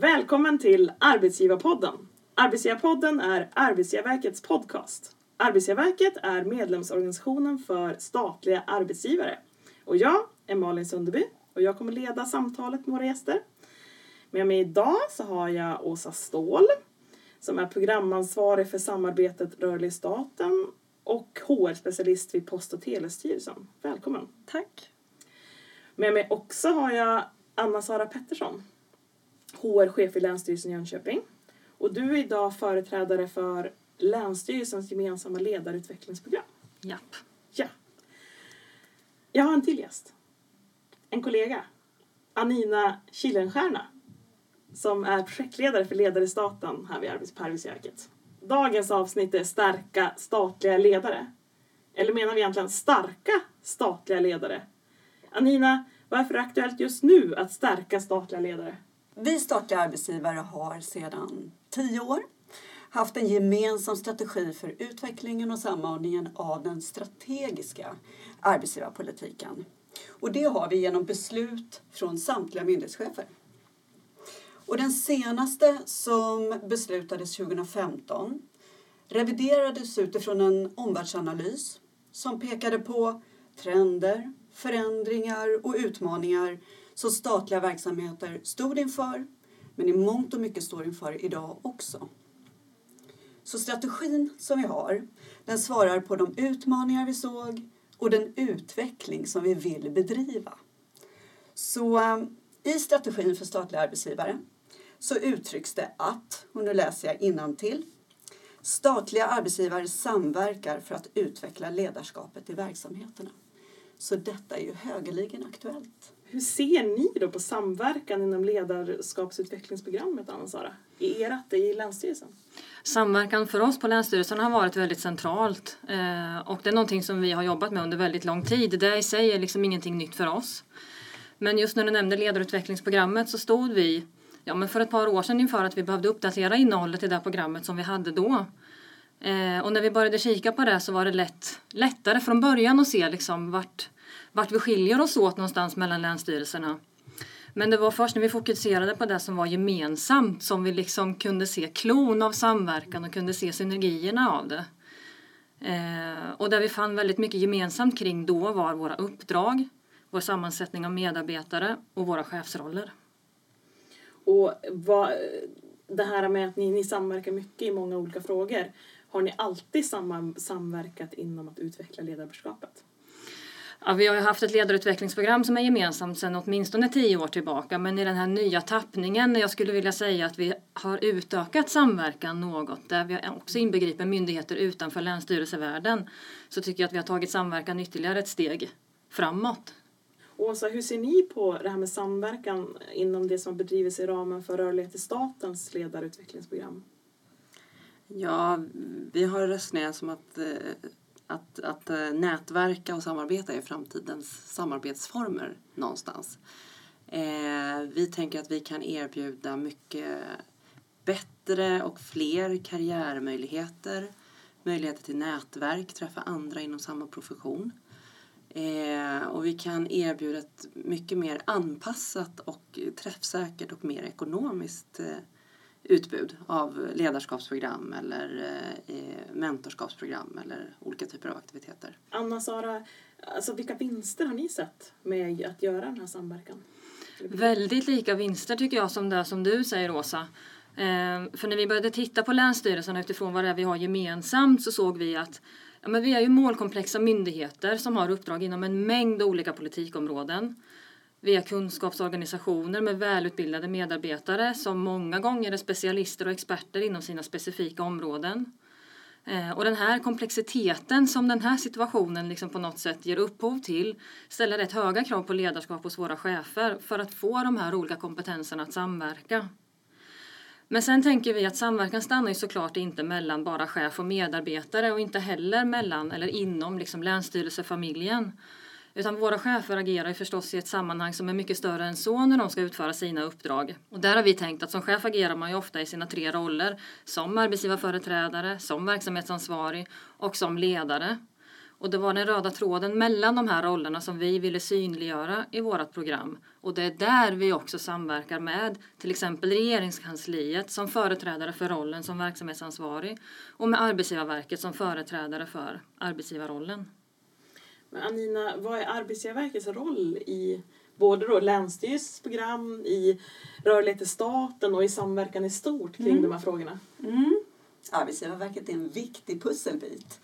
Välkommen till Arbetsgivarpodden. Arbetsgivarpodden är Arbetsgivarverkets podcast. Arbetsgivarverket är medlemsorganisationen för statliga arbetsgivare. Och jag är Malin Sunderby och jag kommer leda samtalet med våra gäster. Med mig idag så har jag Åsa Ståhl som är programansvarig för samarbetet Rörlig staten och HR-specialist vid Post och telestyrelsen. Välkommen! Tack! Med mig också har jag Anna-Sara Pettersson, HR-chef i Länsstyrelsen i Jönköping. Och du är idag företrädare för Länsstyrelsens gemensamma ledarutvecklingsprogram. Japp. Ja. Jag har en till gäst. En kollega. Anina Killenstierna som är projektledare för Ledare i staten här vid Arbetsgivarverket. Dagens avsnitt är Stärka statliga ledare. Eller menar vi egentligen starka statliga ledare? Anina, varför är det aktuellt just nu att stärka statliga ledare? Vi statliga arbetsgivare har sedan tio år haft en gemensam strategi för utvecklingen och samordningen av den strategiska arbetsgivarpolitiken. Och det har vi genom beslut från samtliga myndighetschefer. Och den senaste som beslutades 2015 reviderades utifrån en omvärldsanalys som pekade på trender, förändringar och utmaningar som statliga verksamheter stod inför men i mångt och mycket står inför idag också. Så strategin som vi har den svarar på de utmaningar vi såg och den utveckling som vi vill bedriva. Så eh, i strategin för statliga arbetsgivare så uttrycks det att, och nu läser jag innantill, statliga arbetsgivare samverkar för att utveckla ledarskapet i verksamheterna. Så detta är ju högeligen aktuellt. Hur ser ni då på samverkan inom ledarskapsutvecklingsprogrammet, Anna-Sara? I ert, i Länsstyrelsen? Samverkan för oss på Länsstyrelsen har varit väldigt centralt eh, och det är någonting som vi har jobbat med under väldigt lång tid. Det i sig är liksom ingenting nytt för oss. Men just när du nämnde ledarutvecklingsprogrammet så stod vi ja, men för ett par år sedan inför att vi behövde uppdatera innehållet i det programmet som vi hade då. Eh, och när vi började kika på det så var det lätt, lättare från början att se liksom vart, vart vi skiljer oss åt någonstans mellan länsstyrelserna. Men det var först när vi fokuserade på det som var gemensamt som vi liksom kunde se klon av samverkan och kunde se synergierna av det. Eh, och det vi fann väldigt mycket gemensamt kring då var våra uppdrag, vår sammansättning av medarbetare och våra chefsroller. Och vad, det här med att ni, ni samverkar mycket i många olika frågor. Har ni alltid samma, samverkat inom att utveckla ledarskapet? Ja, vi har ju haft ett ledarutvecklingsprogram som är gemensamt sedan åtminstone tio år tillbaka men i den här nya tappningen, jag skulle vilja säga att vi har utökat samverkan något där vi också inbegriper myndigheter utanför länsstyrelsevärlden så tycker jag att vi har tagit samverkan ytterligare ett steg framåt. Åsa, hur ser ni på det här med samverkan inom det som bedrivs i ramen för Rörlighet i statens ledarutvecklingsprogram? Ja, vi har resonerat som att, eh, att, att eh, nätverka och samarbeta är framtidens samarbetsformer någonstans. Eh, vi tänker att vi kan erbjuda mycket bättre och fler karriärmöjligheter, möjligheter till nätverk, träffa andra inom samma profession. Eh, och vi kan erbjuda ett mycket mer anpassat och träffsäkert och mer ekonomiskt eh, utbud av ledarskapsprogram eller eh, mentorskapsprogram eller olika typer av aktiviteter. Anna-Sara, alltså vilka vinster har ni sett med att göra den här samverkan? Väldigt lika vinster tycker jag som det som du säger Åsa. Eh, för när vi började titta på Länsstyrelsen utifrån vad det är vi har gemensamt så såg vi att Ja, men vi är ju målkomplexa myndigheter som har uppdrag inom en mängd olika politikområden via kunskapsorganisationer med välutbildade medarbetare som många gånger är specialister och experter inom sina specifika områden. Eh, och den här komplexiteten som den här situationen liksom på något sätt ger upphov till ställer rätt höga krav på ledarskap hos våra chefer för att få de här olika kompetenserna att samverka. Men sen tänker vi att samverkan stannar ju såklart inte mellan bara chef och medarbetare och inte heller mellan eller inom liksom länsstyrelsefamiljen. Utan våra chefer agerar ju förstås i ett sammanhang som är mycket större än så när de ska utföra sina uppdrag. Och där har vi tänkt att som chef agerar man ju ofta i sina tre roller. Som arbetsgivarföreträdare, som verksamhetsansvarig och som ledare. Och det var den röda tråden mellan de här rollerna som vi ville synliggöra i vårt program. Och det är där vi också samverkar med till exempel regeringskansliet som företrädare för rollen som verksamhetsansvarig och med Arbetsgivarverket som företrädare för arbetsgivarrollen. Men Anina, vad är Arbetsgivarverkets roll i både då Länsstyrelsens program, i rörlighet i staten och i samverkan i stort kring Mm. de här frågorna? Mm. Arbetsgivarverket är en viktig pusselbit.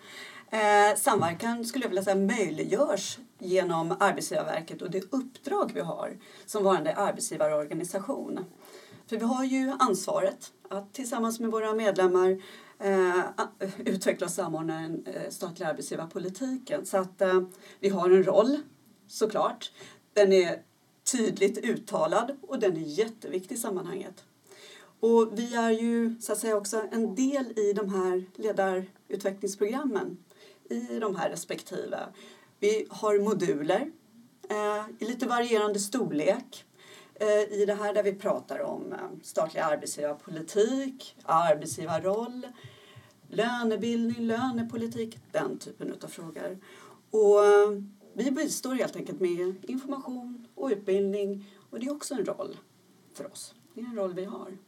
Eh, samverkan skulle jag vilja säga möjliggörs genom Arbetsgivarverket och det uppdrag vi har som varande arbetsgivarorganisation. För vi har ju ansvaret att tillsammans med våra medlemmar eh, utveckla och samordna den eh, statliga arbetsgivarpolitiken. Så att eh, vi har en roll såklart. Den är tydligt uttalad och den är jätteviktig i sammanhanget. Och vi är ju så att säga också en del i de här ledarutvecklingsprogrammen i de här respektive. Vi har moduler eh, i lite varierande storlek i det här där vi pratar om eh, statlig arbetsgivarpolitik, arbetsgivarroll, lönebildning, lönepolitik, den typen av frågor. Och eh, vi bistår helt enkelt med information och utbildning och det är också en roll för oss. Det är en roll vi har.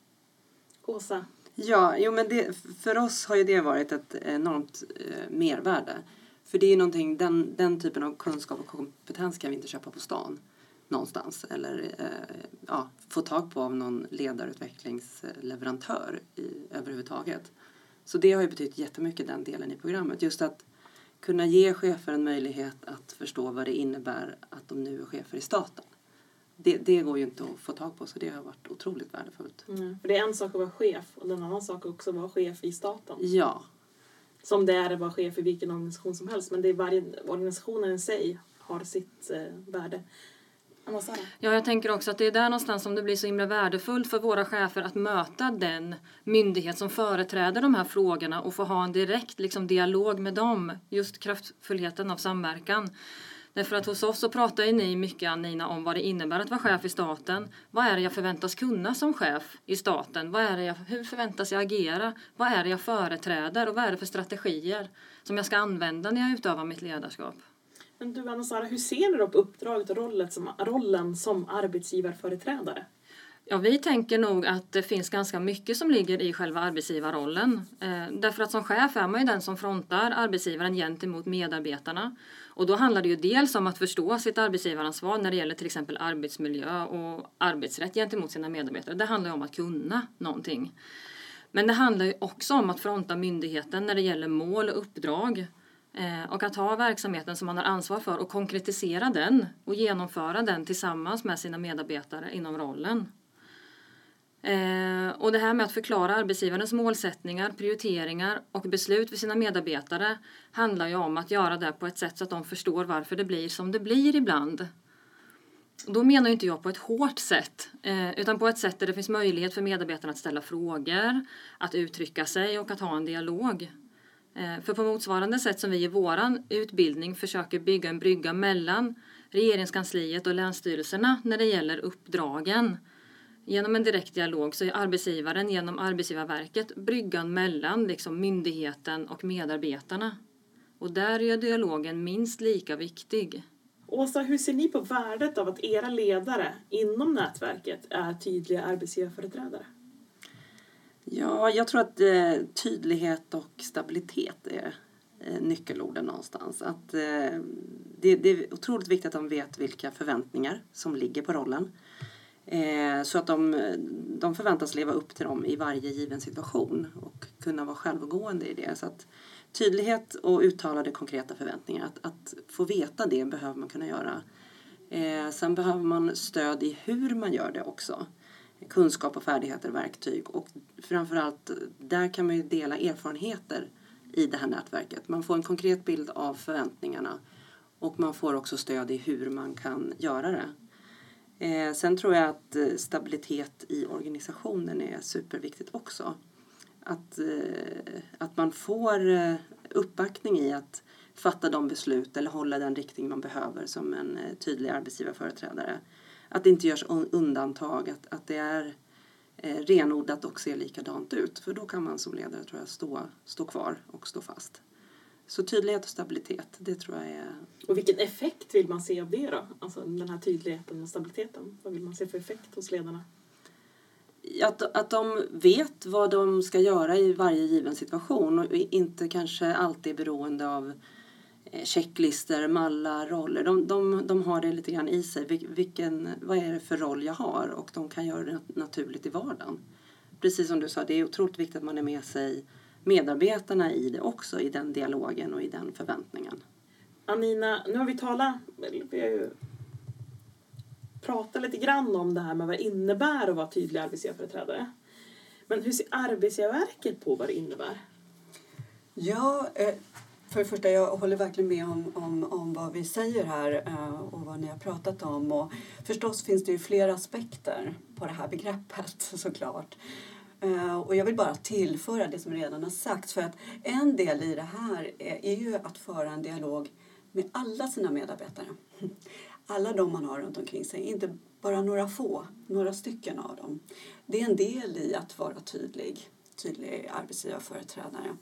Åsa? Ja, jo, men det, för oss har ju det varit ett enormt eh, mervärde. För det är någonting, den, den typen av kunskap och kompetens kan vi inte köpa på stan någonstans eller eh, ja, få tag på av någon ledarutvecklingsleverantör i, överhuvudtaget. Så det har ju betytt jättemycket den delen i programmet. Just att kunna ge chefer en möjlighet att förstå vad det innebär att de nu är chefer i staten. Det, det går ju inte att få tag på så det har varit otroligt värdefullt. Mm. För det är en sak att vara chef och en annan sak också att vara chef i staten. Ja, Som det är att vara chef i vilken organisation som helst. Men det är varje organisationen i sig har sitt eh, värde. Ja, jag tänker också att det är där någonstans som det blir så himla värdefullt för våra chefer att möta den myndighet som företräder de här frågorna och få ha en direkt liksom, dialog med dem. Just kraftfullheten av samverkan. Därför att hos oss så pratar ju ni mycket, Anina, om vad det innebär att vara chef i staten. Vad är det jag förväntas kunna som chef i staten? Vad är det jag, hur förväntas jag agera? Vad är det jag företräder och vad är det för strategier som jag ska använda när jag utövar mitt ledarskap? Men du Anna-Sara, hur ser ni då på uppdraget och rollen som, rollen som arbetsgivarföreträdare? Ja, vi tänker nog att det finns ganska mycket som ligger i själva arbetsgivarrollen. Eh, därför att som chef är man ju den som frontar arbetsgivaren gentemot medarbetarna. Och då handlar det ju dels om att förstå sitt arbetsgivaransvar när det gäller till exempel arbetsmiljö och arbetsrätt gentemot sina medarbetare. Det handlar ju om att kunna någonting. Men det handlar ju också om att fronta myndigheten när det gäller mål och uppdrag. Eh, och att ha verksamheten som man har ansvar för och konkretisera den och genomföra den tillsammans med sina medarbetare inom rollen. Eh, och det här med att förklara arbetsgivarens målsättningar, prioriteringar och beslut för sina medarbetare handlar ju om att göra det på ett sätt så att de förstår varför det blir som det blir ibland. Då menar inte jag på ett hårt sätt, eh, utan på ett sätt där det finns möjlighet för medarbetarna att ställa frågor, att uttrycka sig och att ha en dialog. Eh, för på motsvarande sätt som vi i vår utbildning försöker bygga en brygga mellan regeringskansliet och länsstyrelserna när det gäller uppdragen. Genom en direkt dialog så är arbetsgivaren genom Arbetsgivarverket bryggan mellan liksom myndigheten och medarbetarna. Och där är dialogen minst lika viktig. Åsa, hur ser ni på värdet av att era ledare inom nätverket är tydliga arbetsgivarföreträdare? Ja, jag tror att eh, tydlighet och stabilitet är eh, nyckelorden någonstans. Att, eh, det, det är otroligt viktigt att de vet vilka förväntningar som ligger på rollen. Eh, så att de, de förväntas leva upp till dem i varje given situation och kunna vara självgående i det. Så att tydlighet och uttalade konkreta förväntningar, att, att få veta det behöver man kunna göra. Eh, sen behöver man stöd i hur man gör det också kunskap och färdigheter, verktyg och framförallt där kan man ju dela erfarenheter i det här nätverket. Man får en konkret bild av förväntningarna och man får också stöd i hur man kan göra det. Eh, sen tror jag att eh, stabilitet i organisationen är superviktigt också. Att, eh, att man får eh, uppbackning i att fatta de beslut eller hålla den riktning man behöver som en eh, tydlig arbetsgivarföreträdare. Att det inte görs un- undantag, att, att det är eh, renodlat och ser likadant ut. För då kan man som ledare tror jag stå, stå kvar och stå fast. Så tydlighet och stabilitet, det tror jag är... Och vilken effekt vill man se av det då? Alltså den här tydligheten och stabiliteten. Vad vill man se för effekt hos ledarna? Att, att de vet vad de ska göra i varje given situation och inte kanske alltid är beroende av checklister, mallar, roller. De, de, de har det lite grann i sig. Vilken, vad är det för roll jag har? Och de kan göra det naturligt i vardagen. Precis som du sa, det är otroligt viktigt att man är med sig medarbetarna i det också, i den dialogen och i den förväntningen. Anina, nu har vi talat, vi har ju pratat lite grann om det här med vad det innebär att vara tydlig arbetsgivarföreträdare. Men hur ser Arbetsgivarverket på vad det innebär? Ja, eh, för det första, jag håller verkligen med om, om, om vad vi säger här eh, och vad ni har pratat om. Och förstås finns det ju flera aspekter på det här begreppet såklart. Eh, och jag vill bara tillföra det som redan har sagts för att en del i det här är, är ju att föra en dialog med alla sina medarbetare. Alla de man har runt omkring sig, inte bara några få, några stycken av dem. Det är en del i att vara tydlig, tydlig arbetsgivarföreträdare.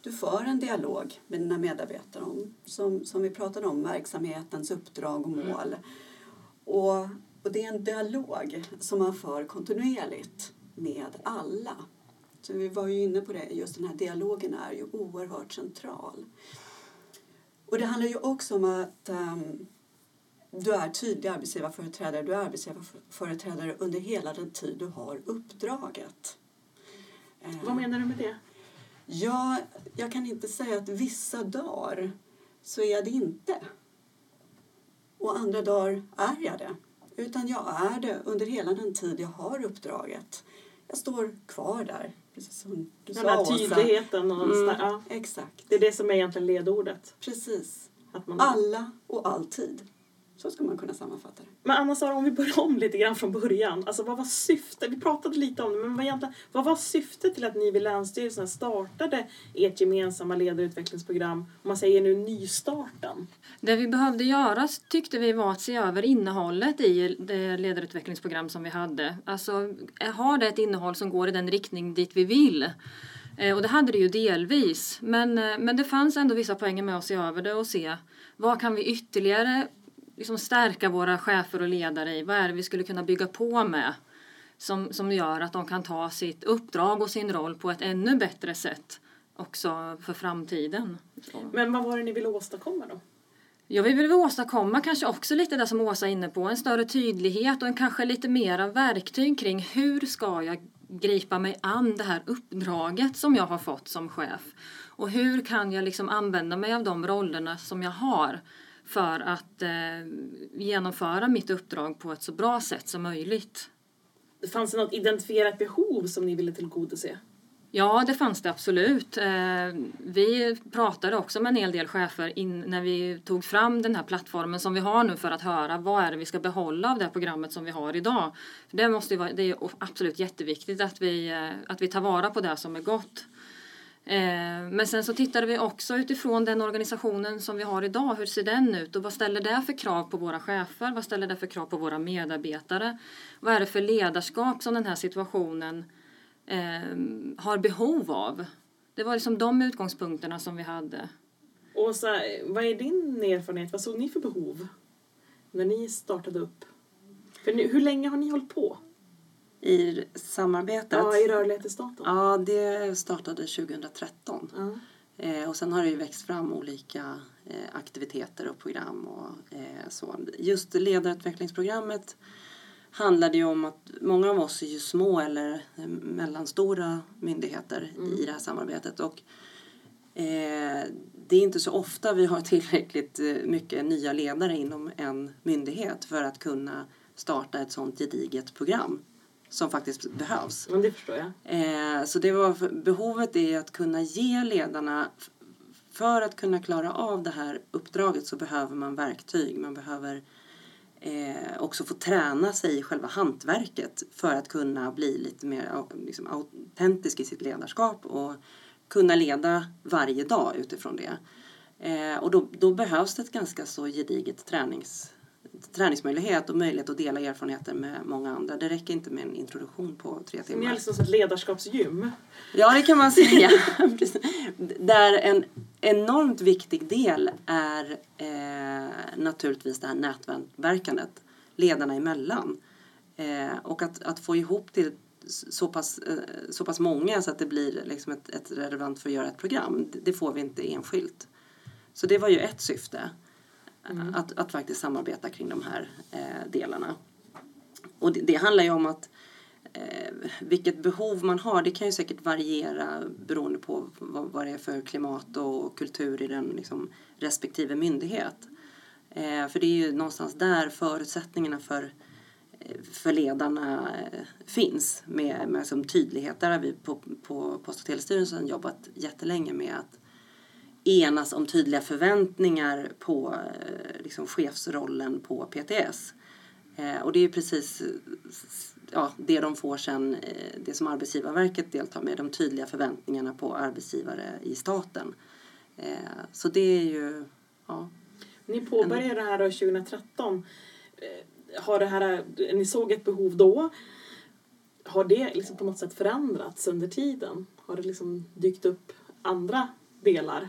Du för en dialog med dina medarbetare om, som, som vi pratade om, verksamhetens uppdrag och mål. Och, och det är en dialog som man för kontinuerligt med alla. Så vi var ju inne på det, just den här dialogen är ju oerhört central. Och det handlar ju också om att um, du är tydlig arbetsgivarföreträdare. Du är arbetsgivarföreträdare under hela den tid du har uppdraget. Vad menar du med det? Ja, jag kan inte säga att vissa dagar så är jag det inte. Och andra dagar är jag det. Utan jag är det under hela den tid jag har uppdraget. Jag står kvar där, precis som du Den sa här Åsa. tydligheten och Mm, ja, Exakt, det är det som är egentligen ledordet. precis. Alla och alltid. Så skulle man kunna sammanfatta det. Men Anna-Sara, om vi börjar om lite grann från början. Alltså vad var syftet? Vi pratade lite om det, men vad, egentligen, vad var syftet till att ni vid Länsstyrelsen startade ert gemensamma ledarutvecklingsprogram? Om man säger nu nystarten. Det vi behövde göra tyckte vi var att se över innehållet i det ledarutvecklingsprogram som vi hade. Alltså, har det ett innehåll som går i den riktning dit vi vill? Eh, Och det hade det ju delvis. Men, eh, men det fanns ändå vissa poänger med att se över det och se vad kan vi ytterligare liksom stärka våra chefer och ledare i? Vad är det vi skulle kunna bygga på med? Som, som gör att de kan ta sitt uppdrag och sin roll på ett ännu bättre sätt också för framtiden. Så. Men vad var det ni ville åstadkomma då? Ja, vi vill åstadkomma kanske också lite det som Åsa är inne på, en större tydlighet och en kanske lite mera verktyg kring hur ska jag gripa mig an det här uppdraget som jag har fått som chef. Och hur kan jag liksom använda mig av de rollerna som jag har för att eh, genomföra mitt uppdrag på ett så bra sätt som möjligt. Det fanns det något identifierat behov som ni ville tillgodose? Ja, det fanns det absolut. Eh, vi pratade också med en hel del chefer in, när vi tog fram den här plattformen som vi har nu för att höra vad är det vi ska behålla av det programmet som vi har idag. För det, måste vara, det är absolut jätteviktigt att vi, eh, att vi tar vara på det som är gott. Eh, men sen så tittade vi också utifrån den organisationen som vi har idag, hur ser den ut och vad ställer det för krav på våra chefer, vad ställer det för krav på våra medarbetare? Vad är det för ledarskap som den här situationen eh, har behov av? Det var liksom de utgångspunkterna som vi hade. Åsa, vad är din erfarenhet? Vad såg ni för behov när ni startade upp? För nu, hur länge har ni hållit på? I samarbetet? Ja, i rörlighet i staten? Ja, det startade 2013. Ja. Eh, och sen har det ju växt fram olika eh, aktiviteter och program och eh, så. Just ledarutvecklingsprogrammet handlade ju om att många av oss är ju små eller eh, mellanstora myndigheter i det här samarbetet. Och eh, det är inte så ofta vi har tillräckligt eh, mycket nya ledare inom en myndighet för att kunna starta ett sånt gediget program som faktiskt behövs. Men det förstår jag. Eh, så det var, behovet är att kunna ge ledarna, för att kunna klara av det här uppdraget så behöver man verktyg. Man behöver eh, också få träna sig i själva hantverket för att kunna bli lite mer liksom, autentisk i sitt ledarskap och kunna leda varje dag utifrån det. Eh, och då, då behövs det ett ganska så gediget träningsmöjlighet och möjlighet att dela erfarenheter med många andra. Det räcker inte med en introduktion på tre Ni timmar. är liksom ett ledarskapsgym. Ja, det kan man säga. Där en enormt viktig del är eh, naturligtvis det här nätverkandet ledarna emellan. Eh, och att, att få ihop till så pass, eh, så pass många så att det blir liksom ett, ett relevant för att göra ett program. Det, det får vi inte enskilt. Så det var ju ett syfte. Mm. Att, att faktiskt samarbeta kring de här eh, delarna. Och det, det handlar ju om att eh, vilket behov man har, det kan ju säkert variera beroende på vad, vad det är för klimat och kultur i den liksom, respektive myndighet. Eh, för det är ju någonstans där förutsättningarna för, eh, för ledarna eh, finns med, med som tydlighet. Där har vi på, på Post och telestyrelsen jobbat jättelänge med att enas om tydliga förväntningar på eh, liksom, chefsrollen på PTS. Eh, och det är precis eh, ja, det de får sen, eh, det som Arbetsgivarverket deltar med, de tydliga förväntningarna på arbetsgivare i staten. Eh, så det är ju, ja. Ni påbörjade det här då 2013. Eh, Har det här, eh, ni såg ett behov då. Har det liksom på något sätt förändrats under tiden? Har det liksom dykt upp andra delar?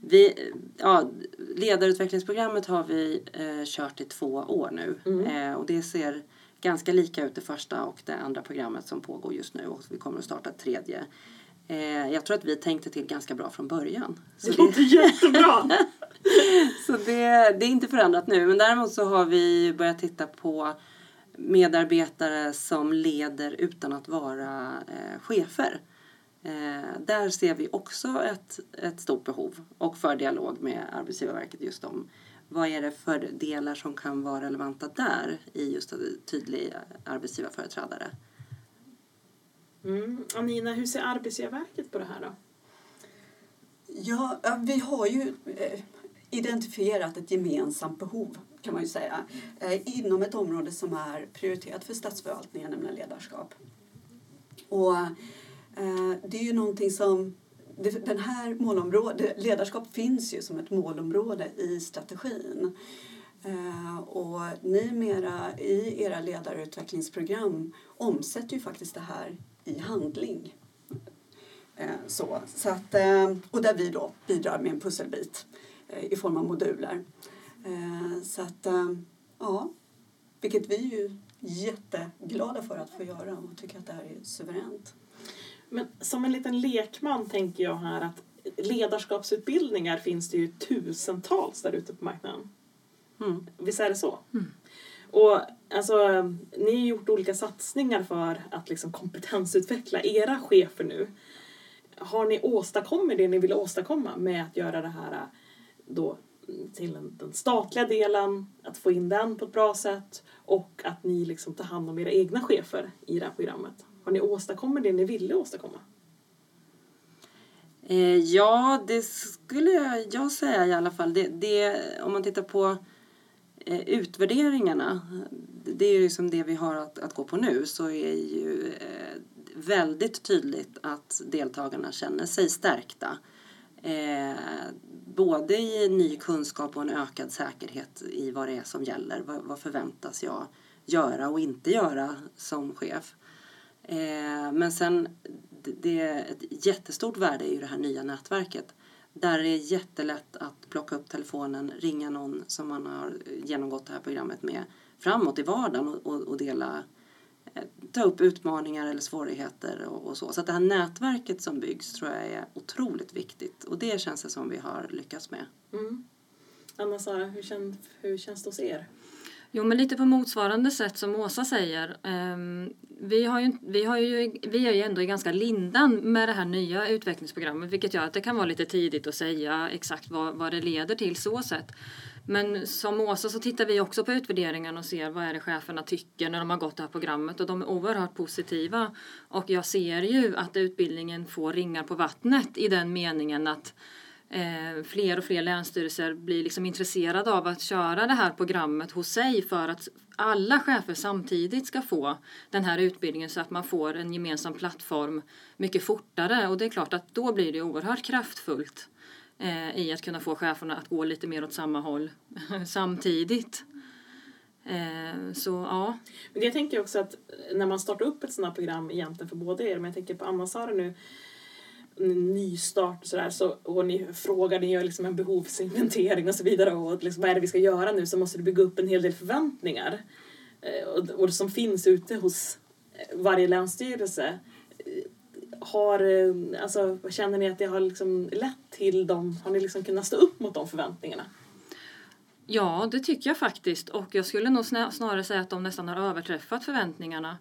Vi, ja, ledarutvecklingsprogrammet har vi eh, kört i två år nu. Mm. Eh, och det ser ganska lika ut det första och det andra programmet som pågår just nu. Och vi kommer att starta ett tredje. Eh, jag tror att vi tänkte till ganska bra från början. Så Det låter jättebra! Så det, det är inte förändrat nu. Men däremot så har vi börjat titta på medarbetare som leder utan att vara eh, chefer. Eh, där ser vi också ett, ett stort behov och för dialog med Arbetsgivarverket just om vad är det för delar som kan vara relevanta där i just en tydlig arbetsgivarföreträdare. Mm. Anina, hur ser Arbetsgivarverket på det här då? Ja, vi har ju eh, identifierat ett gemensamt behov kan man ju säga eh, inom ett område som är prioriterat för statsförvaltningen, nämligen ledarskap. Och Eh, det är ju någonting som den här målområdet, ledarskap finns ju som ett målområde i strategin. Eh, och ni mera i era ledarutvecklingsprogram omsätter ju faktiskt det här i handling. Eh, så, så att, och där vi då bidrar med en pusselbit i form av moduler. Så att, ja, vilket vi är ju jätteglada för att få göra och tycker att det här är suveränt. Men som en liten lekman tänker jag här att ledarskapsutbildningar finns det ju tusentals där ute på marknaden. Mm. Visst är det så? Och alltså, ni har gjort olika satsningar för att liksom kompetensutveckla era chefer nu. Har ni åstadkommit det ni ville åstadkomma med att göra det här då till den, den statliga delen, att få in den på ett bra sätt och att ni liksom tar hand om era egna chefer i det här programmet? Har ni åstadkommit det ni ville åstadkomma? Eh, ja, det skulle jag, jag säga i alla fall. Det, det, om man tittar på eh, utvärderingarna, det är ju liksom det vi har att, att gå på nu, så är ju eh, väldigt tydligt att deltagarna känner sig stärkta. Eh, både i ny kunskap och en ökad säkerhet i vad det är som gäller. Vad, vad förväntas jag göra och inte göra som chef? Eh, men sen, det, det är ett jättestort värde i det här nya nätverket. Där det är jättelätt att plocka upp telefonen, ringa någon som man har genomgått det här programmet med framåt i vardagen och, och, och dela, eh, ta upp utmaningar eller svårigheter och, och så. Så att det här nätverket som byggs tror jag är otroligt viktigt och det känns det som vi har lyckats med. Mm. Anna-Sara, hur, hur känns det hos er? Jo, men lite på motsvarande sätt som Åsa säger. Ehm, vi, har ju, vi, har ju, vi är ju ändå i ganska lindan med det här nya utvecklingsprogrammet vilket gör att det kan vara lite tidigt att säga exakt vad, vad det leder till så sätt. Men som Åsa så tittar vi också på utvärderingen och ser vad är det cheferna tycker när de har gått det här programmet och de är oerhört positiva. Och jag ser ju att utbildningen får ringar på vattnet i den meningen att eh, fler och fler länsstyrelser blir liksom intresserade av att köra det här programmet hos sig för att alla chefer samtidigt ska få den här utbildningen så att man får en gemensam plattform mycket fortare och det är klart att då blir det oerhört kraftfullt eh, i att kunna få cheferna att gå lite mer åt samma håll samtidigt. Eh, så ja. Men jag tänker också att när man startar upp ett sådant här program egentligen för båda er, men jag tänker på Anna-Sara nu, nystart och sådär, så, och ni frågar, ni gör liksom en behovsinventering och så vidare och liksom, vad är det vi ska göra nu så måste du bygga upp en hel del förväntningar eh, och, och som finns ute hos eh, varje länsstyrelse. Eh, har, alltså, känner ni att det har liksom lett till dem, har ni liksom kunnat stå upp mot de förväntningarna? Ja, det tycker jag faktiskt. Och jag skulle nog snarare säga att de nästan har överträffat förväntningarna.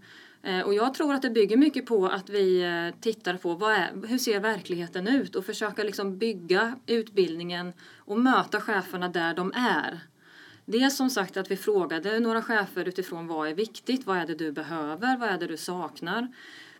Eh, och jag tror att det bygger mycket på att vi eh, tittar på vad är, hur ser verkligheten ut och försöka liksom bygga utbildningen och möta cheferna där de är. Det är som sagt att vi frågade några chefer utifrån vad är viktigt, vad är det du behöver, vad är det du saknar.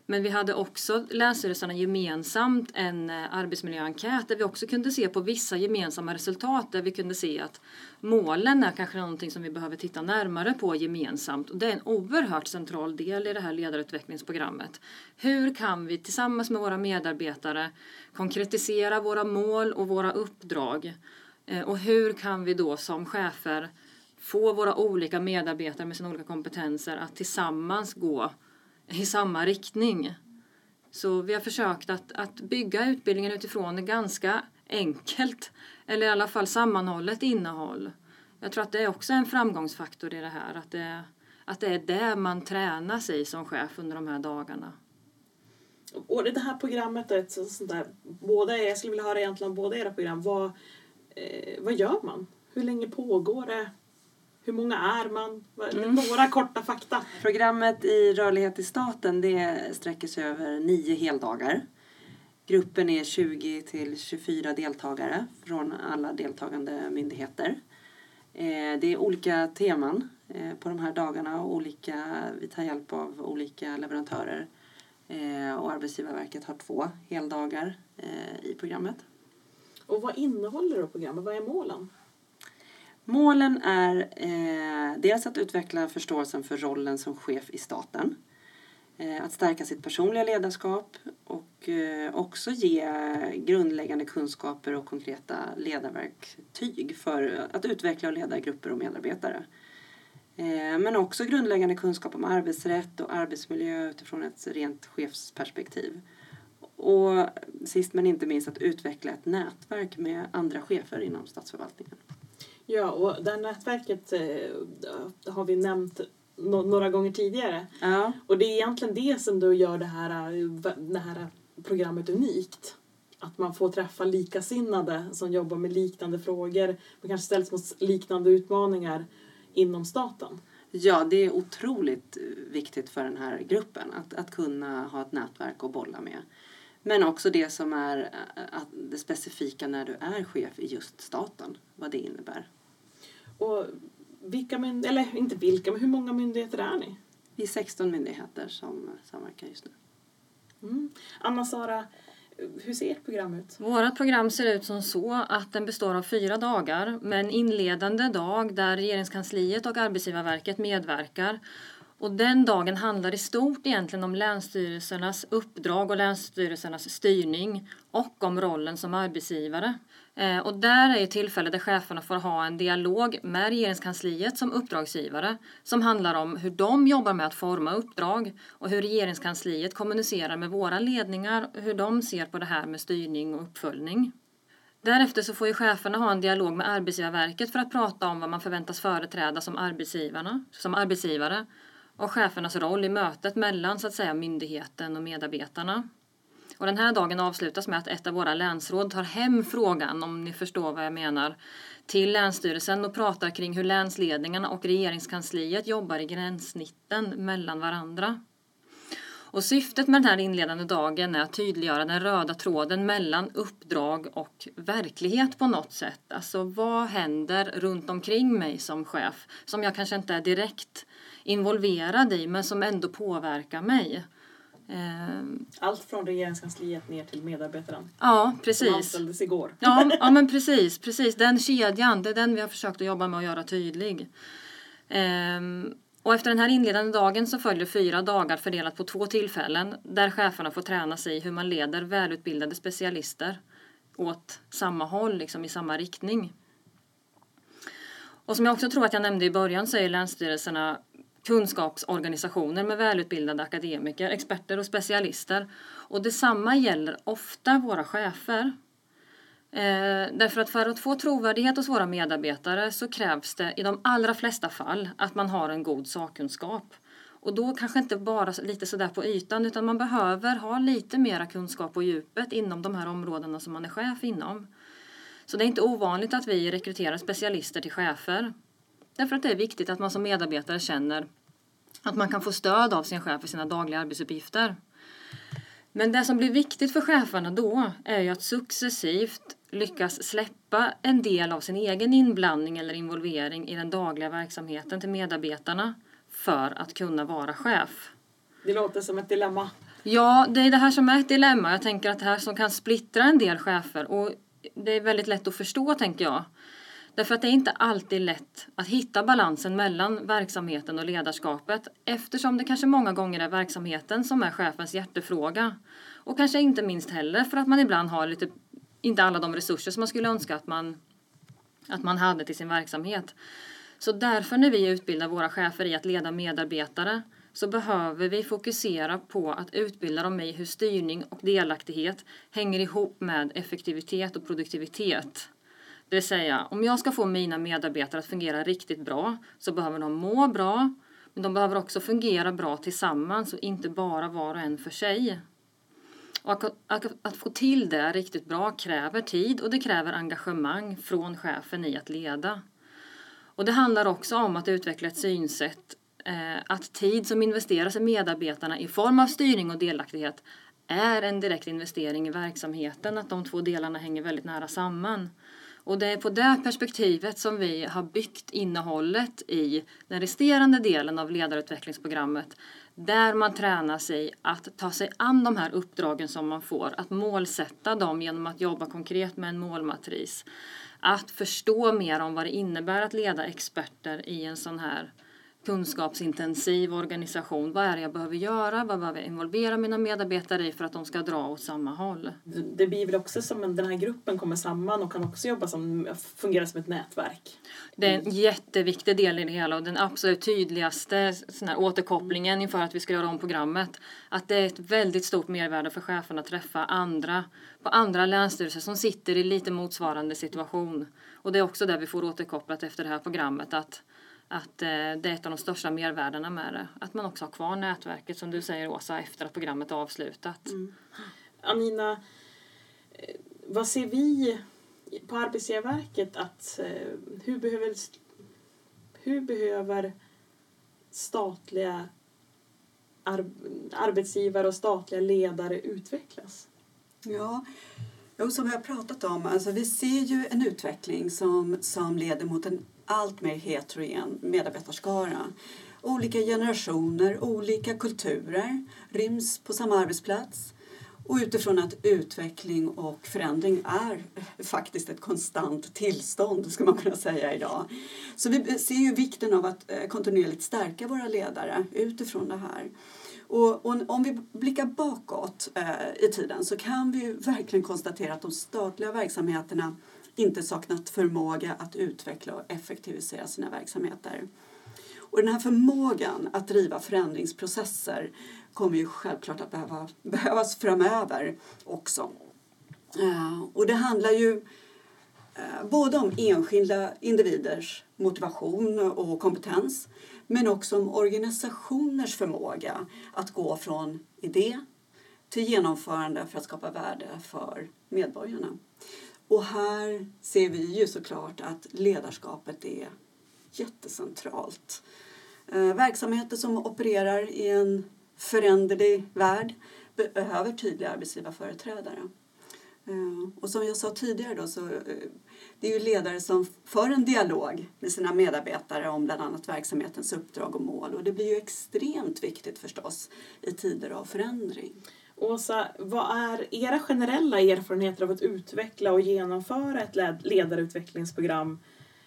Men vi hade också länsstyrelserna gemensamt en eh, arbetsmiljöenkät där vi också kunde se på vissa gemensamma resultat där vi kunde se att målen är kanske någonting som vi behöver titta närmare på gemensamt. Och det är en oerhört central del i det här ledarutvecklingsprogrammet. Hur kan vi tillsammans med våra medarbetare konkretisera våra mål och våra uppdrag? Eh, och hur kan vi då som chefer få våra olika medarbetare med sina olika kompetenser att tillsammans gå i samma riktning. Så vi har försökt att, att bygga utbildningen utifrån ett ganska enkelt, eller i alla fall sammanhållet innehåll. Jag tror att det är också en framgångsfaktor i det här, att det, att det är det man tränas i som chef under de här dagarna. Och det här programmet är ett sånt där, båda, jag skulle vilja höra egentligen om båda era program. Vad, eh, vad gör man? Hur länge pågår det? Hur många är man? Vad- Några korta fakta. Programmet i Rörlighet i staten det sträcker sig över nio heldagar. Gruppen är 20 till 24 deltagare från alla deltagande myndigheter. Eh, Det är olika teman eh, på de här dagarna och olika, vi tar hjälp av olika leverantörer. Eh, Och Arbetsgivarverket har två heldagar i programmet. Och vad innehåller då programmet? Vad är målen? Målen är eh, dels att utveckla förståelsen för rollen som chef i staten. Eh, att stärka sitt personliga ledarskap och eh, också ge grundläggande kunskaper och konkreta ledarverktyg för att utveckla och leda grupper och medarbetare. Eh, men också grundläggande kunskap om arbetsrätt och arbetsmiljö utifrån ett rent chefsperspektiv. Och sist men inte minst att utveckla ett nätverk med andra chefer inom statsförvaltningen. Ja, och det här nätverket eh, har vi nämnt no- några gånger tidigare. Ja. Och det är egentligen det som då gör det här, eh, det här programmet unikt. Att man får träffa likasinnade som jobbar med liknande frågor. Man kanske ställs mot liknande utmaningar inom staten. Ja, det är otroligt viktigt för den här gruppen att, att kunna ha ett nätverk att bolla med. Men också det som är eh, det specifika när du är chef i just staten, vad det innebär. Och vilka mynd- eller inte vilka, men hur många myndigheter är ni? Vi är 16 myndigheter som samverkar just nu. Mm. Anna-Sara, hur ser ert program ut? Vårt program ser ut som så att den består av fyra dagar med en inledande dag där regeringskansliet och Arbetsgivarverket medverkar. Och den dagen handlar i stort egentligen om länsstyrelsernas uppdrag och länsstyrelsernas styrning och om rollen som arbetsgivare. Eh, och där är ju tillfälle där cheferna får ha en dialog med regeringskansliet som uppdragsgivare som handlar om hur de jobbar med att forma uppdrag och hur regeringskansliet kommunicerar med våra ledningar och hur de ser på det här med styrning och uppföljning. Därefter så får ju cheferna ha en dialog med Arbetsgivarverket för att prata om vad man förväntas företräda som, arbetsgivarna, som arbetsgivare och chefernas roll i mötet mellan så att säga, myndigheten och medarbetarna. Och den här dagen avslutas med att ett av våra länsråd tar hem frågan, om ni förstår vad jag menar, till Länsstyrelsen och pratar kring hur länsledningarna och regeringskansliet jobbar i gränssnitten mellan varandra. Och syftet med den här inledande dagen är att tydliggöra den röda tråden mellan uppdrag och verklighet på något sätt. Alltså vad händer runt omkring mig som chef som jag kanske inte är direkt involverad i men som ändå påverkar mig. Ehm, Allt från regeringskansliet ner till medarbetaren ja, som precis. anställdes igår. Ja, ja men precis, precis. Den kedjan, det är den vi har försökt att jobba med att göra tydlig. Ehm, och efter den här inledande dagen så följer fyra dagar fördelat på två tillfällen där cheferna får träna sig i hur man leder välutbildade specialister åt samma håll, liksom i samma riktning. Och som jag också tror att jag nämnde i början så är länsstyrelserna kunskapsorganisationer med välutbildade akademiker, experter och specialister. Och detsamma gäller ofta våra chefer. Eh, därför att för att få trovärdighet hos våra medarbetare så krävs det i de allra flesta fall att man har en god sakkunskap. Och då kanske inte bara lite sådär på ytan utan man behöver ha lite mera kunskap på djupet inom de här områdena som man är chef inom. Så det är inte ovanligt att vi rekryterar specialister till chefer. Därför att det är viktigt att man som medarbetare känner att man kan få stöd av sin chef för sina dagliga arbetsuppgifter. Men det som blir viktigt för cheferna då är ju att successivt lyckas släppa en del av sin egen inblandning eller involvering i den dagliga verksamheten till medarbetarna för att kunna vara chef. Det låter som ett dilemma. Ja, det är det här som är ett dilemma. Jag tänker att det här som kan splittra en del chefer och det är väldigt lätt att förstå tänker jag. Därför att det är inte alltid lätt att hitta balansen mellan verksamheten och ledarskapet eftersom det kanske många gånger är verksamheten som är chefens hjärtefråga. Och kanske inte minst heller för att man ibland har lite, inte alla de resurser som man skulle önska att man, att man hade till sin verksamhet. Så därför när vi utbildar våra chefer i att leda medarbetare så behöver vi fokusera på att utbilda dem i hur styrning och delaktighet hänger ihop med effektivitet och produktivitet. Det vill säga, om jag ska få mina medarbetare att fungera riktigt bra så behöver de må bra, men de behöver också fungera bra tillsammans och inte bara var och en för sig. Och att, att, få till det riktigt bra kräver tid och det kräver engagemang från chefen i att leda. Och det handlar också om att utveckla ett synsätt eh, att tid som investeras i medarbetarna i form av styrning och delaktighet är en direkt investering i verksamheten, att de två delarna hänger väldigt nära samman. Och det är på det perspektivet som vi har byggt innehållet i den resterande delen av ledarutvecklingsprogrammet där man tränar sig att ta sig an de här uppdragen som man får, att målsätta dem genom att jobba konkret med en målmatris. Att förstå mer om vad det innebär att leda experter i en sån här kunskapsintensiv organisation. Vad är det jag behöver göra? Vad behöver jag involvera mina medarbetare i för att de ska dra åt samma håll? Det blir väl också som att den här gruppen kommer samman och kan också jobba som, fungera som ett nätverk. Det är en jätteviktig del i det hela och den absolut tydligaste sån här återkopplingen inför att vi ska göra om programmet. Att det är ett väldigt stort mervärde för cheferna att träffa andra på andra länsstyrelser som sitter i lite motsvarande situation. Och det är också där vi får återkopplat efter det här programmet att att eh, det är ett av de största mervärdena med det. Att man också har kvar nätverket som du säger Åsa efter att programmet är avslutat. Mm. Anina, eh, vad ser vi på Arbetsgivarverket att eh, hur behöver, hur behöver statliga arbetsgivare och statliga ledare utvecklas? Ja, jo, som vi har pratat om, alltså vi ser ju en utveckling som, som leder mot en allt mer heterogen medarbetarskara. Olika generationer, olika kulturer ryms på samma arbetsplats. Och utifrån att utveckling och förändring är faktiskt ett konstant tillstånd, skulle man kunna säga idag. Så vi ser ju vikten av att eh, kontinuerligt stärka våra ledare utifrån det här. Och, om vi blickar bakåt eh, i tiden så kan vi ju verkligen konstatera att de statliga verksamheterna inte saknat förmåga att utveckla och effektivisera sina verksamheter. Och den här förmågan att driva förändringsprocesser kommer ju självklart att behöva, behövas framöver också. Eh, och det handlar ju eh, både om enskilda individers motivation och kompetens men också om organisationers förmåga att gå från idé till genomförande för att skapa värde för medborgarna. Och här ser vi ju såklart att ledarskapet är jättecentralt. Eh, verksamheter som opererar i en föränderlig värld behöver tydliga arbetsgivarföreträdare. Eh, och som jag sa tidigare då, så eh, det är ju ledare som för en dialog med sina medarbetare om bland annat verksamhetens uppdrag och mål. Och det blir ju extremt viktigt förstås i tider av förändring. Åsa, vad är era generella erfarenheter av att utveckla och genomföra ett ledarutvecklingsprogram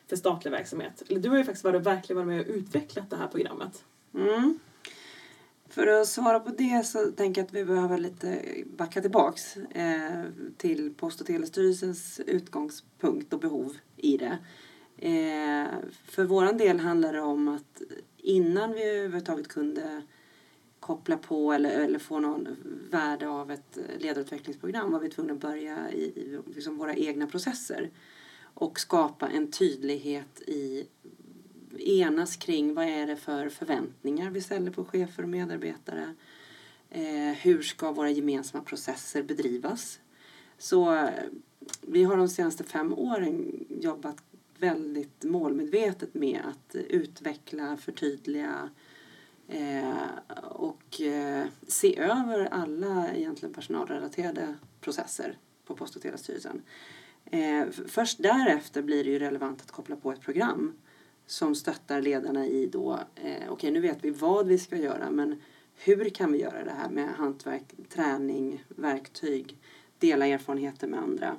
för statlig verksamhet? Du har ju faktiskt varit, verkligen varit med och utvecklat det här programmet. Mm. För att svara på det så tänker jag att vi behöver lite backa tillbaks eh, till Post och telestyrelsens utgångspunkt och behov i det. Eh, för våran del handlar det om att innan vi överhuvudtaget kunde koppla på eller, eller få någon värde av ett ledarutvecklingsprogram var vi tvungna att börja i, i liksom våra egna processer och skapa en tydlighet i enas kring vad är det för förväntningar vi ställer på chefer och medarbetare. Eh, hur ska våra gemensamma processer bedrivas? Så eh, vi har de senaste fem åren jobbat väldigt målmedvetet med att utveckla, förtydliga eh, och eh, se över alla egentligen personalrelaterade processer på Post och telestyrelsen. Eh, först därefter blir det ju relevant att koppla på ett program som stöttar ledarna i då, eh, okej okay, nu vet vi vad vi ska göra men hur kan vi göra det här med hantverk, träning, verktyg, dela erfarenheter med andra.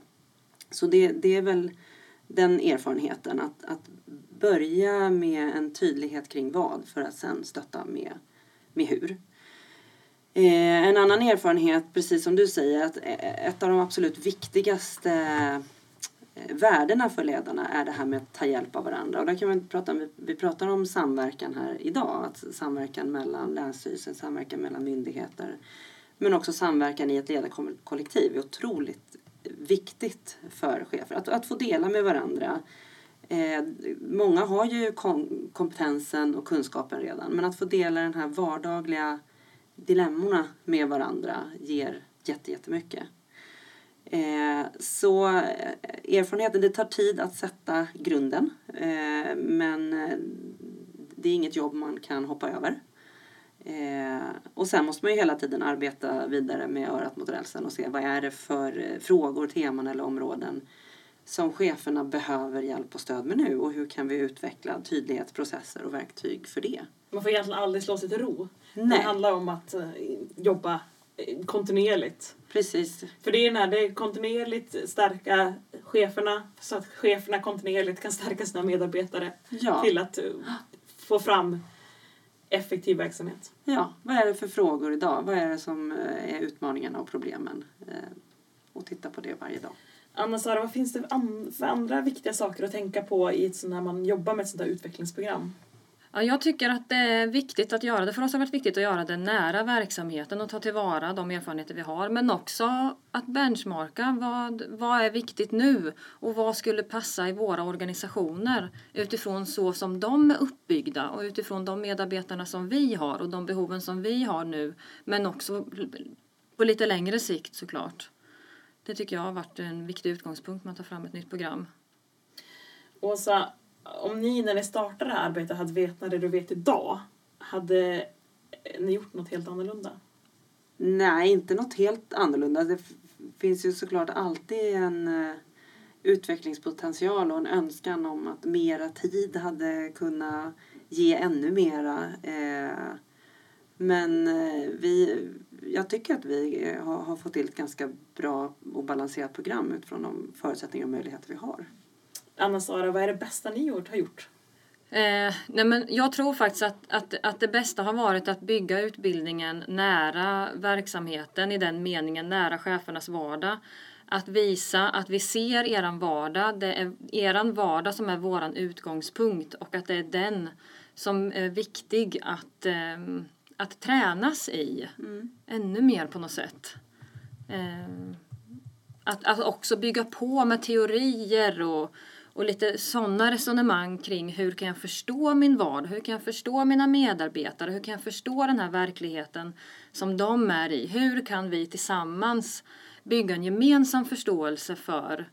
Så det, det är väl den erfarenheten att, att börja med en tydlighet kring vad för att sen stötta med, med hur. Eh, en annan erfarenhet, precis som du säger, att eh, ett av de absolut viktigaste eh, värdena för ledarna är det här med att ta hjälp av varandra. Och där kan vi, prata om, vi pratar om samverkan här idag, att samverkan mellan länsstyrelsen, samverkan mellan myndigheter, men också samverkan i ett ledarkollektiv är otroligt viktigt för chefer. Att, att få dela med varandra. Eh, många har ju kom, kompetensen och kunskapen redan, men att få dela den här vardagliga dilemmorna med varandra ger jättemycket. Eh, så eh, erfarenheten, det tar tid att sätta grunden. Eh, men eh, det är inget jobb man kan hoppa över. Eh, och sen måste man ju hela tiden arbeta vidare med örat mot rälsen och se vad är det för eh, frågor, teman eller områden som cheferna behöver hjälp och stöd med nu och hur kan vi utveckla tydlighetsprocesser och verktyg för det. Man får egentligen aldrig slå sig till ro. Nej. Det handlar om att jobba kontinuerligt. Precis. För det är den här, det är kontinuerligt stärka cheferna så att cheferna kontinuerligt kan stärka sina medarbetare ja. till att få fram effektiv verksamhet. Ja, vad är det för frågor idag? Vad är det som eh, är utmaningarna och problemen? Eh, och titta på det varje dag. Anna-Sara, vad finns det för andra viktiga saker att tänka på i ett sånt när man jobbar med ett sånt här utvecklingsprogram? Ja, jag tycker att det är viktigt att göra det. För oss har det varit viktigt att göra det nära verksamheten och ta tillvara de erfarenheter vi har. Men också att benchmarka vad, vad är viktigt nu och vad skulle passa i våra organisationer utifrån så som de är uppbyggda och utifrån de medarbetarna som vi har och de behoven som vi har nu. Men också på lite längre sikt såklart. Det tycker jag har varit en viktig utgångspunkt med att ta fram ett nytt program. Åsa, om ni när ni startade det här arbetet hade vetat det du vet idag, hade ni gjort något helt annorlunda? Nej, inte något helt annorlunda. Det finns ju såklart alltid en eh, utvecklingspotential och en önskan om att mera tid hade kunnat ge ännu mera. Eh, men eh, vi, jag tycker att vi har, har fått till ett ganska bra och balanserat program utifrån de förutsättningar och möjligheter vi har. Anna-Sara, vad är det bästa ni gjort, har gjort? Eh, nej men jag tror faktiskt att, att, att det bästa har varit att bygga utbildningen nära verksamheten i den meningen, nära chefernas vardag. Att visa att vi ser eran vardag, det är eran vardag som är våran utgångspunkt och att det är den som är viktig att, eh, att tränas i mm. ännu mer på något sätt. Eh, att, att också bygga på med teorier och och lite sådana resonemang kring hur kan jag förstå min vardag, hur kan jag förstå mina medarbetare, hur kan jag förstå den här verkligheten som de är i. Hur kan vi tillsammans bygga en gemensam förståelse för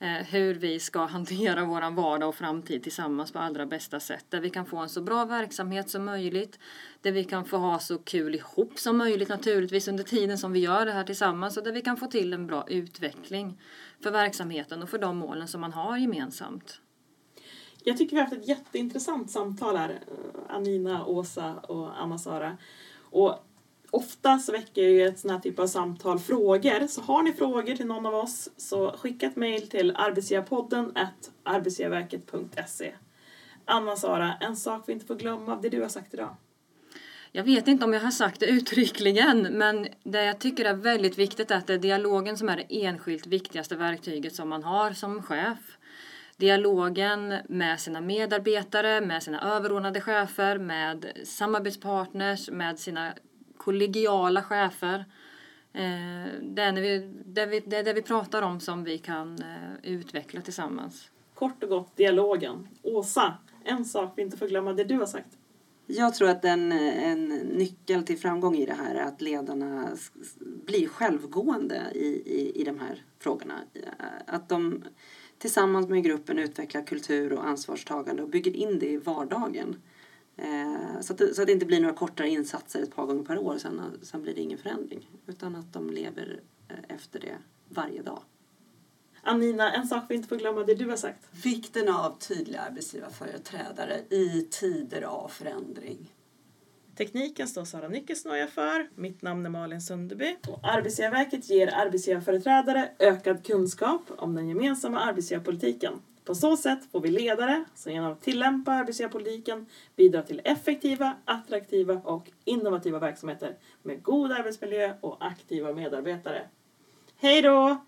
eh, hur vi ska hantera vår vardag och framtid tillsammans på allra bästa sätt. Där vi kan få en så bra verksamhet som möjligt, där vi kan få ha så kul ihop som möjligt naturligtvis under tiden som vi gör det här tillsammans och där vi kan få till en bra utveckling för verksamheten och för de målen som man har gemensamt. Jag tycker vi har haft ett jätteintressant samtal här, eh, Anina, Åsa och Anna-Sara. Och ofta så väcker ju ett sån här typ av samtal frågor. Så har ni frågor till någon av oss så skicka ett mejl till arbetsgivarpodden arbetsgivarverket.se. Anna-Sara, en sak vi inte får glömma av det du har sagt idag jag vet inte om jag har sagt det uttryckligen, men det jag tycker är väldigt viktigt är att det är dialogen som är det enskilt viktigaste verktyget som man har som chef. Dialogen med sina medarbetare, med sina överordnade chefer, med samarbetspartners, med sina kollegiala chefer. Eh, det, är när vi, det, vi, det är det vi pratar om som vi kan eh, utveckla tillsammans. Kort och gott dialogen. Åsa, en sak vi inte får glömma det du har sagt. Jag tror att en, en nyckel till framgång i det här är att ledarna blir självgående i, i, i de här frågorna. Att de tillsammans med gruppen utvecklar kultur och ansvarstagande och bygger in det i vardagen. Eh, så, att det, så att det inte blir några kortare insatser ett par gånger per år, sen, sen blir det ingen förändring. Utan att de lever eh, efter det varje dag. Anina, en sak vi inte får glömma det du har sagt. Vikten av tydliga arbetsgivarföreträdare i tider av förändring. Tekniken står Sara Nyckelsnoja för. Mitt namn är Malin Sunderby. Och Arbetsgivarverket ger arbetsgivarföreträdare ökad kunskap om den gemensamma arbetsgivarpolitiken. På så sätt får vi ledare som genom att tillämpa arbetsgivarpolitiken bidrar till effektiva, attraktiva och innovativa verksamheter med god arbetsmiljö och aktiva medarbetare. Hej då!